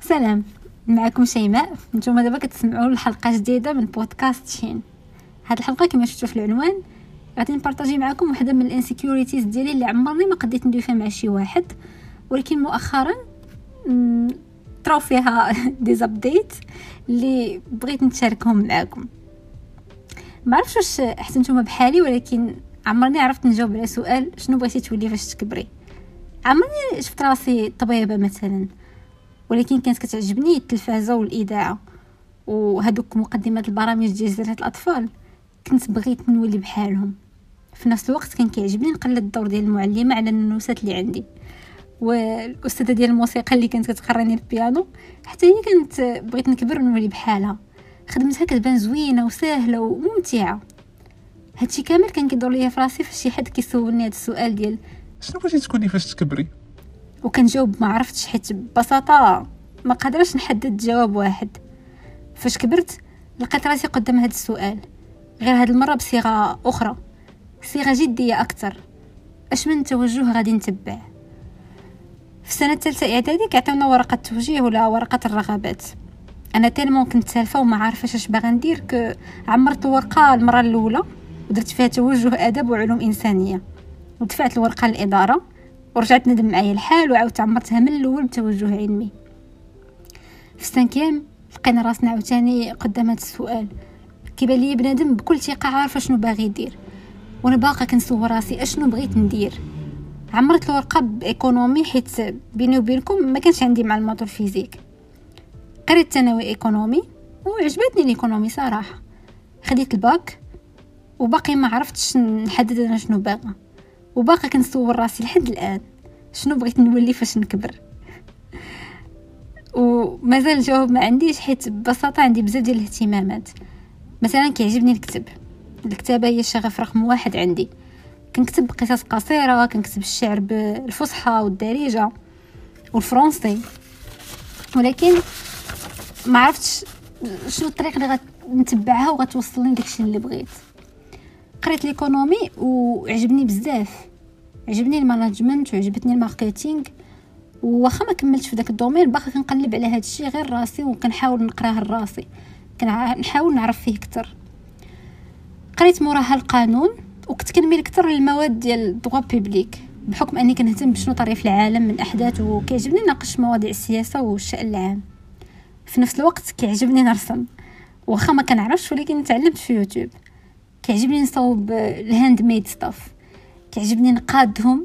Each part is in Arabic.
سلام معكم شيماء. نتوما دابا كتسمعوا الحلقة جديدة من بودكاست شين. هاد الحلقة كما شفتوا في العنوان غادي نبارطاجي معكم وحدة من ال insecurities ديالي اللي عمرني ما قديت فيها مع شي واحد. ولكن مؤخرا طراو فيها des updates اللي بغيت نشاركهم معكم ما عرفتش واش حتى بحالي ولكن عمرني عرفت نجاوب على سؤال شنو بغيتي تولي فاش تكبري؟ عمرني شفت راسي طبيبة مثلا ولكن كانت كتعجبني التلفازة والإذاعة. وهذوك مقدمات البرامج ديال جزيره الأطفال. كنت بغيت نولي بحالهم. في نفس الوقت كان كيعجبني نقلد الدور ديال المعلمة على النوسات اللي عندي. والأستاذة ديال الموسيقى اللي كانت كتقراني البيانو حتى هي كانت بغيت نكبر ونولي بحالها. خدمتها كتبان زوينة وسهلة وممتعة. هادشي كامل كان كيدور ليا في راسي فشي حد كيسولني هذا السؤال ديال شنو بغيتي تكوني فاش تكبري؟ وكنجاوب ما عرفتش حيت ببساطة ما قادرش نحدد جواب واحد. فاش كبرت لقيت راسي قدام هذا السؤال. غير هاد المرة بصيغة أخرى. صيغة جدية أكثر. أش من توجه غادي نتبع؟ في السنة الثالثة إعدادي كيعطيونا ورقة توجيه ولا ورقة الرغبات. أنا تالمون كنت سالفة وما عارفه أش باغا ندير عمرت الورقه المرة الأولى ودرت فيها توجه أدب وعلوم إنسانية. ودفعت الورقة للإدارة ورجعت ندم معايا الحال وعاودت عمرتها من الأول بتوجه علمي. في السانكيام لقينا راسنا عاوتاني قدام هذا السؤال. كيبان لي بنادم بكل ثقة عارفه شنو باغي يدير. وأنا باقا كنسول راسي أشنو بغيت ندير. عمرت الورقة بإيكونومي حيت بيني وبينكم ما كانش عندي معلومات الفيزيك. قريت الثانوي إيكونومي وعجبتني الإيكونومي صراحة. خديت الباك وباقي ما عرفتش نحدد أنا شنو باغا وباقي كنسول راسي لحد الآن. شنو بغيت نولي فاش نكبر؟ ومازال الجواب ما عنديش حيت ببساطة عندي بزاف ديال الاهتمامات. مثلا كيعجبني الكتب. الكتابة هي الشغف رقم واحد عندي. كنكتب قصص قصيرة كنكتب الشعر بالفصحى والدارجة والفرنسي. ولكن ما عرفتش شنو الطريقة اللي غنتبعها وغتوصلني داكشي اللي بغيت. قريت l'économie وعجبني بزاف. عجبني ال management وعجبتني ال marketing واخا ما كملتش في داك ال domaine باقي كنقلب على هذا الشيء غير راسي وكنحاول نقراه لراسي كنحاول نعرف فيه أكثر قريت موراها القانون وكنت كنميل أكثر للمواد ديال droit public بحكم أني كنهتم بشنو طري في العالم من احداث وكيعجبني ناقش مواضيع السياسة والشأن العام. في نفس الوقت كيعجبني نرسم واخا ما كنعرفش ولكن تعلمت في يوتيوب. كيعجبني نصوب ال handmade stuff كيعجبني نقادهم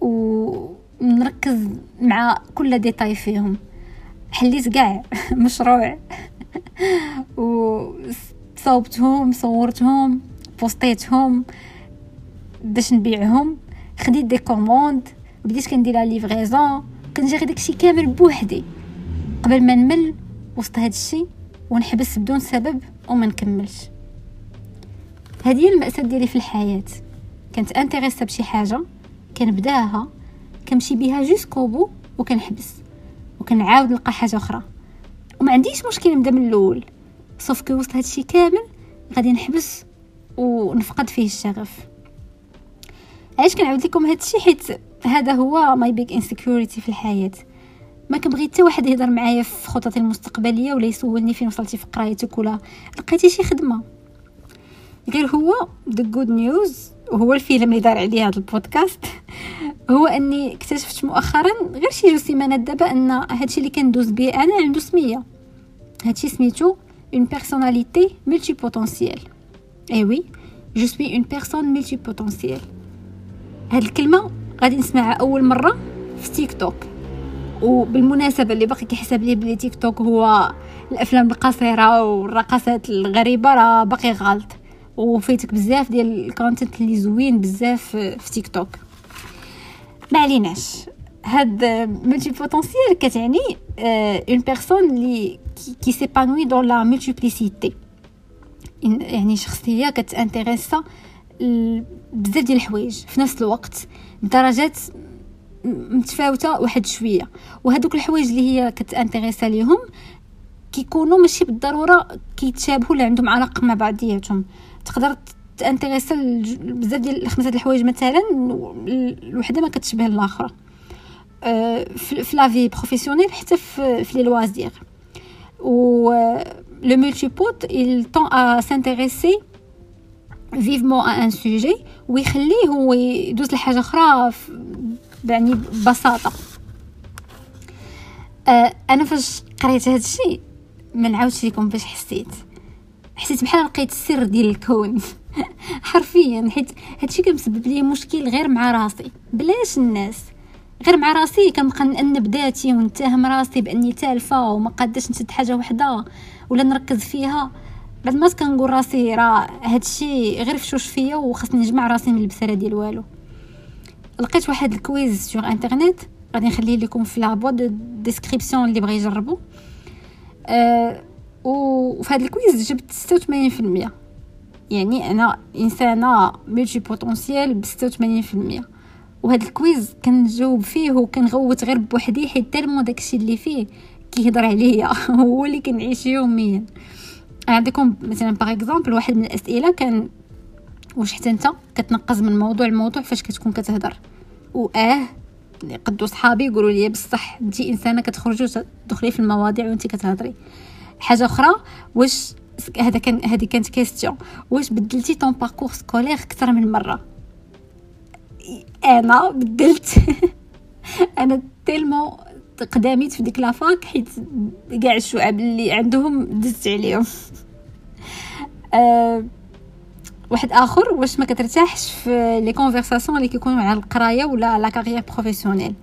ونركز مع كل détail فيهم. حليت كاع مشروع. وصوبتهم صورتهم بوستيتهم باش نبيعهم. خديت des commandes بديت كندير les livraisons. كنجري داكشي كامل بوحدي. قبل ما نمل وسط هادشي ونحبس بدون سبب وما نكملش. هذه هي المأساة ديالي في الحياة. كنتانتريسا بشي حاجة كنبداها كنمشي بها jusqu'au bout وكنحبس وكنعاود نلقى حاجة أخرى. وما عنديش مشكل نبدأ من الأول sauf que وسط هادشي كامل غادي نحبس ونفقد فيه الشغف. علاش كنعاود لكم هادشي؟ حيت هذا هو my big insecurity في الحياة. ما كنبغي حتى واحد يهضر معايا في خططي المستقبلية ولا يسولني فين وصلتي في قرايتك ولا لقيتي شي خدمة. غير هو the good news وهو الفيلم اللي دار عليه هذا البودكاست هو أني اكتشفت مؤخرا غير شي جوج سيمانات دابا أن هادشي اللي كندوز به أنا عنده سمية. هادشي سميتو une personnalité multipotentielle et oui je suis une personne multipotentielle هاد الكلمة غادي نسمعها أول مرة في تيك توك وبالمناسبة اللي باقي كيحسب لي بلي تيك توك هو الأفلام القصيرة والرقصات الغريبة راه باقي غلط. وفيتك بزاف ديال ال content اللي زوين بزاف في تيك توك ما عليناش. هاد multipotentielle كتعني une personne اللي qui s'épanouit dans la multiplicité يعني شخصية كتأنتريسا بزاف ديال الحوايج في نفس الوقت بدرجات متفاوتة واحد شوية. وهذوك الحوايج اللي هي كتأنتريسا ليهم كيكونوا ماشي بالضرورة كيتشابهوا ولا عندهم علاقة مع بعضياتهم. تقدر تانتريسا بزاف ديال خمسة الحوايج مثلا الوحدة ما كتشبه الاخرى لا في professionnel حتى في les loisirs و le multipot il tend à s'intéresser vivement à un sujet ويخليه هو يدوز لحاجة أخرى يعني ببساطة. أه أنا فاش قريت هذا الشيء ما نعاودش لكم باش حسيت. حسيت بحال لقيت السر ديال الكون. حرفيا حيت هادشي كان لي مشكل غير مع راسي. بلاش الناس. غير مع راسي كنبقى نأنب ذاتي ونتهم راسي بأني تالفة وما قادش نشد حاجة وحدة ولا نركز فيها. بعد ما كنقول راسي راه هادشي غير فشوش فيا وخاصني نجمع راسي من البساله ديال والو. لقيت واحد ال quiz sur internet غادي نخليه لكم في la boîte de description اللي بغى يجربو. أه وفي هذا ال quiz جبت 86% يعني أنا انسانه multipotentielle ب 86% وهذا ال quiz كنجاوب فيه وكنغوت غير بوحدي حيت tellement داكشي اللي فيه كيهضر عليا. هو اللي كنعيش يوميا. عندكم مثلا par exemple واحد من الأسئلة كان واش حتى أنت كتنقز من موضوع الموضوع فاش كتكون كتهضر؟ واه قدو صحابي يقولوا لي بصح انت إنسانة كتخرجي وتدخلي في المواضيع وانت كتهضري. حاجة أخرى واش هذا كان هذه كانت question واش بدلتي ton parcours scolaire أكثر من مرة؟ أنا بدلت. أنا tellement قداميت في ديك la fac حيت كاع الشعب اللي عندهم دزت عليهم. أه واحد آخر واش ما كترتاحش في les conversations اللي كيكونوا على القراية ولا la carrière professionnelle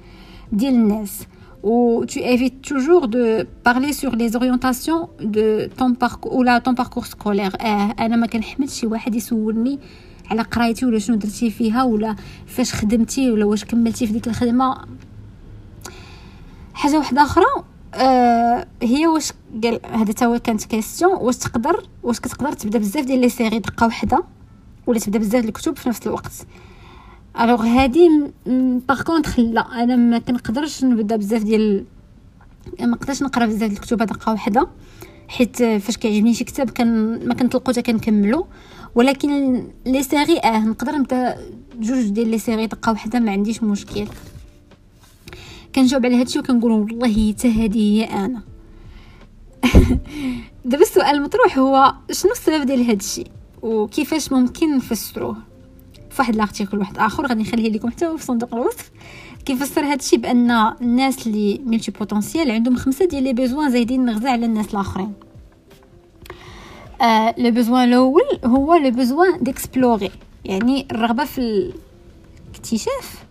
ديال الناس. Ou tu évites toujours de parler sur les orientations de ton parcours ولا ton parcours scolaire. آه أنا ما كنحملش شي واحد يسولني على قرايتي ولا شنو درتي فيها ولا فاش خدمتي ولا واش كملتي في ديك الخدمة. حاجة واحدة أخرى آه هي واش قال هذا تا كانت question واش تقدر واش كتقدر تبدأ بزاف ديال les séries دقة واحدة ولا تبدأ بزاف الكتب في نفس الوقت. Alors هادي par contre لا أنا ما كنقدرش نبدا بزاف ديال ما نقدرش نقرا بزاف الكتب دقه واحدة حيت فاش كيعجبني شي كتاب كان ما كنطلقو حتى كنكملو. ولكن les séries آه نقدر نبدا جوج ديال لي سيري دقه واحدة ما عنديش مشكل. كنجاوب على هادشي وكنقول والله حتى هذه هي أنا. دابا السؤال المطروح هو شنو السبب ديال هادشي؟ وكيفاش ممكن نفسروه؟ فواحد l'article واحد آخر غادي نخليه لكم حتى في صندوق الوصف. كيفسر هذا الشيء بأن الناس اللي multipotentiels عندهم خمسة ديال les besoins زايدين نغزى على الناس الآخرين. آه le besoin الأول هو le besoin d'explorer يعني الرغبة في الاكتشاف.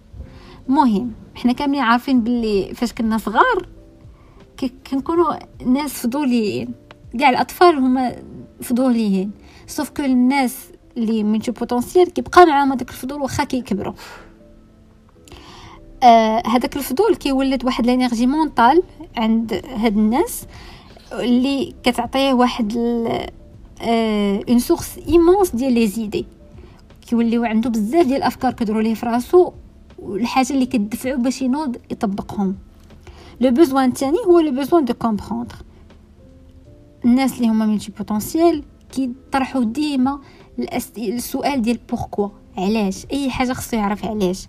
مهم. حنا كاملين عارفين باللي فاش كنا صغار كنكونوا ناس فضوليين. كاع الأطفال هما فضوليين. sauf que الناس اللي multipotentiels كيبقى معاهم هذاك الفضول واخا كيكبروا. آه هذاك الفضول كيولد واحد l'énergie mentale عند هاد الناس اللي كتعطيه واحد une source immense ديال les idées كيوليو عنده بزاف ديال الأفكار كيدوروا ليه في راسو والحاجة اللي كتدفعو باش ينوض يطبقهم. le besoin الثاني هو le besoin de comprendre الناس اللي هما multipotentiels كيطرحوا ديما السؤال ديال pourquoi علاش؟ أي حاجة خصو يعرف علاش.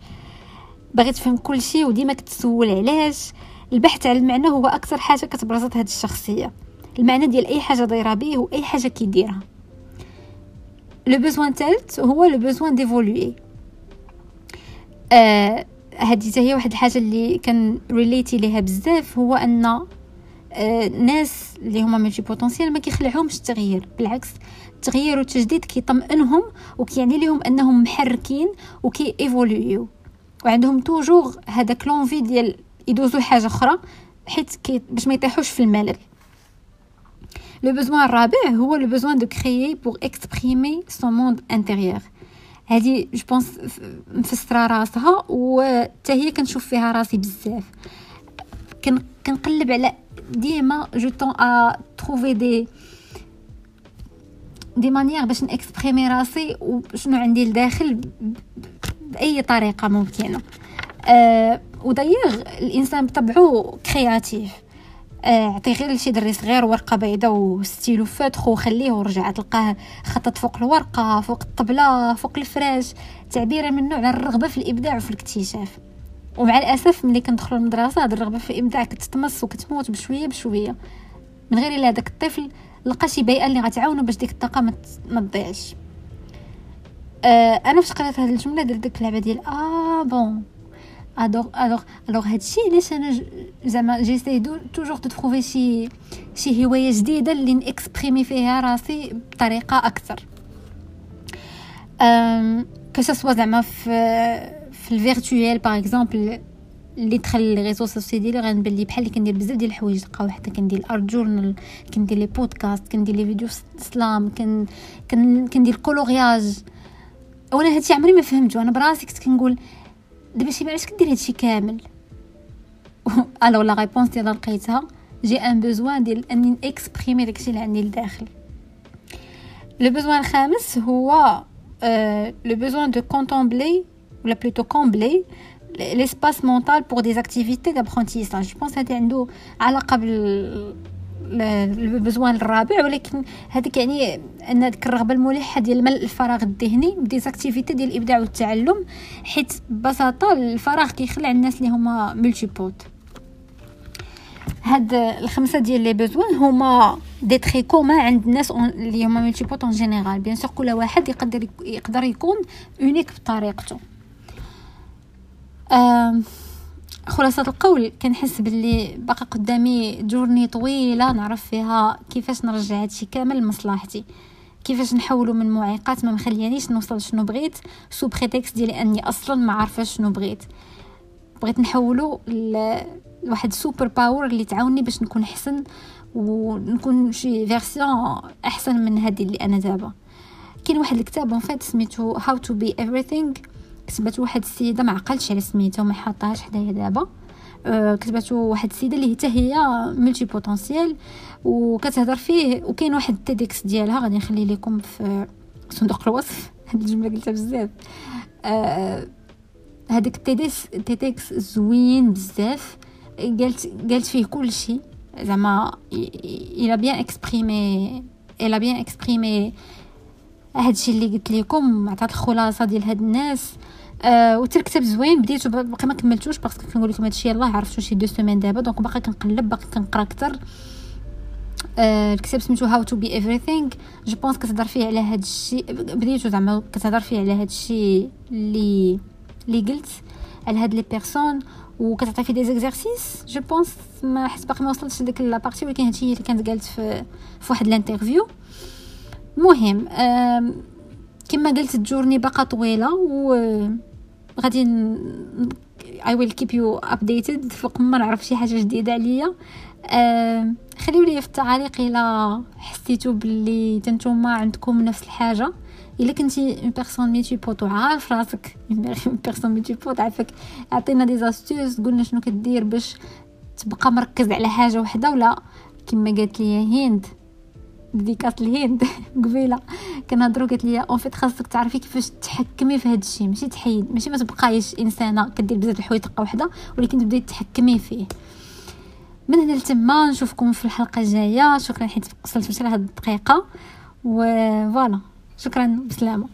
باغي تفهم كل شيء وديما كتسول علاش. البحث على المعنى هو أكثر حاجة كتبرزط هذه الشخصية. المعنى ديال أي حاجة دايرة به واي حاجة كيديرها. le besoin الثالث هو le besoin d'évoluer آه هذه هي واحد الحاجة اللي كان relater ليها بزاف هو أن ناس اللي هما multipotentiels ما كيخلعهمش التغيير. بالعكس التغيير والتجديد كيطمئنهم وكيعني لهم أنهم محركين وكي évoluer و وعندهم toujours هذاك l'envie ديال يدوزو حاجة أخرى حيت باش ما يطيحوش في الملل. le besoin الرابع هو le besoin de créer pour exprimer son monde intérieur هادي je pense مفسرة راسها وتا هي كنشوف فيها راسي بزاف. كنقلب على ديما je tente à trouver des des manières باش ن exprimer راسي وشنو عندي لداخل بأي طريقة ممكنة. أه ودايوغ الإنسان بطبعه créatif آه، عطيه غير لشي دري صغير ورقة بيضاء و stylo feutre وخليه ورجع تلقاه خطط فوق الورقة فوق الطبلة فوق الفراش. تعبيرة منه على الرغبة في الإبداع وفي الاكتشاف. ومع الأسف ملي كندخلوا المدرسة هاد الرغبة في الابداع كتطمس وكتموت بشوية بشوية. من غير إلا هذاك الطفل لقى شي بيئة اللي غتعاونو باش ديك الطاقة ما تضيعش. آه أنا فاش قريت هاد الجملة درت ديك اللعبة ديال آه bon alors alors alors هادشي علاش أنا زعما j'essaie toujours de trouver شي شي هواية جديدة اللي ن exprimer فيها راسي بطريقة أكثر. que ce soit زعما في في ال virtuel par exemple اللي دخل les réseaux sociaux ديالي غنبان لي بحال اللي كندير بزاف ديال الحوايج تلقاو حتى كندير art journal كندير les podcasts كندير les vidéos slam كن كندير coloriage أولا هادشي عمري ما فهمتو أنا براسي كنت كنقول دابا شي علاش كدير هادشي كامل؟ Alors la réponse ديال لقيتها j'ai un besoin ديال أني exprimer داكشي اللي عندي لداخل. le besoin الخامس هو le besoin de contempler ولا plutôt combler l'espace mental pour des activités d'apprentissage. Je pense هذا عنده علاقه بال ال besoin الرابع ولكن هذيك يعني أن هذيك الرغبه الملحه ديال ملء الفراغ الذهني ب des activités ديال الإبداع والتعلم حيت ببساطة الفراغ كيخلع الناس اللي هما multipotes هاد الخمسة ديال les besoins هما des traits communs عند الناس اللي هما multipotes en général bien sûr كل واحد يقدر يقدر يكون unique بطريقته. خلاصة القول كنحس باللي باقي قدامي journey طويلة نعرف فيها كيفاش نرجع هادشي كامل لمصلحتي. كيفاش نحولو من معيقات ما مخليانيش نوصل شنو بغيت sous prétexte ديالي إني أصلا ما عارفة شنو بغيت. بغيت نحولو لواحد super power اللي تعاوني باش نكون أحسن ونكون شي version أحسن من هذه اللي أنا دابا. كاين واحد الكتاب en fait سميتو How to be everything. كتبت واحد السيدة ما عقلتش على سميتها وما حاطاهاش حدايا دابا. أه كتبت واحد السيدة اللي حتى هي multipotentielle وكتهضر فيه وكاين واحد ال TEDx ديالها غادي نخلي لكم في صندوق الوصف. هاد الجملة قلتها بزاف. هذاك ال TEDx ال TEDx زوين بزاف. قالت قالت فيه كل شيء زعما elle a bien exprimé elle a bien exprimé هادشي اللي قلت لكم عطات الخلاصة ديال هاد الناس. آه وتا الكتاب زوين بديتو باقي ما كملتوش parce que كنقول لكم هادشي يلاه عرفتو شي deux semaines دابا donc باقي كنقلب باقي كنقرا أكثر آه الكتاب سميتو How to Be Everything je pense كتهضر فيه على هاد الشيء بديتو زعما كتهضر فيه على هاد الشيء اللي اللي قلت على هاد les personnes وكتعطي فيه des exercices je pense ما حس باقي ما وصلتش لديك la partie ولكن هادشي اللي كانت قالت في في واحد ال interview. المهم كما قلت ال journey باقا طويلة و غادي I will keep you updated فوق ما نعرف شي حاجة جديدة عليا. خليو لي في التعاليق إلى حسيتو باللي نتوما عندكم نفس الحاجة. إلا كنتي une personne multipote وعارف راسك. une personne multipote عافاك عطينا des astuces قلنا شنو كدير باش تبقى مركز على حاجة وحدة ولا؟ كما قالت لي هند. ديكاس الهند قبيلة كنهضروا قالت لي en fait خاصك تعرفي كيفاش تحكمي في هذا الشيء. ماشي تحيد ماشي ما تبقايش إنسانة كدير بزاف الحوايج طاقه وحدة ولكن تبداي تحكمي فيه. من هنا لتما نشوفكم في الحلقة الجاية. شكرا حيت وصلت مشي لهاد الدقيقة. فوالا شكرا بسلامة.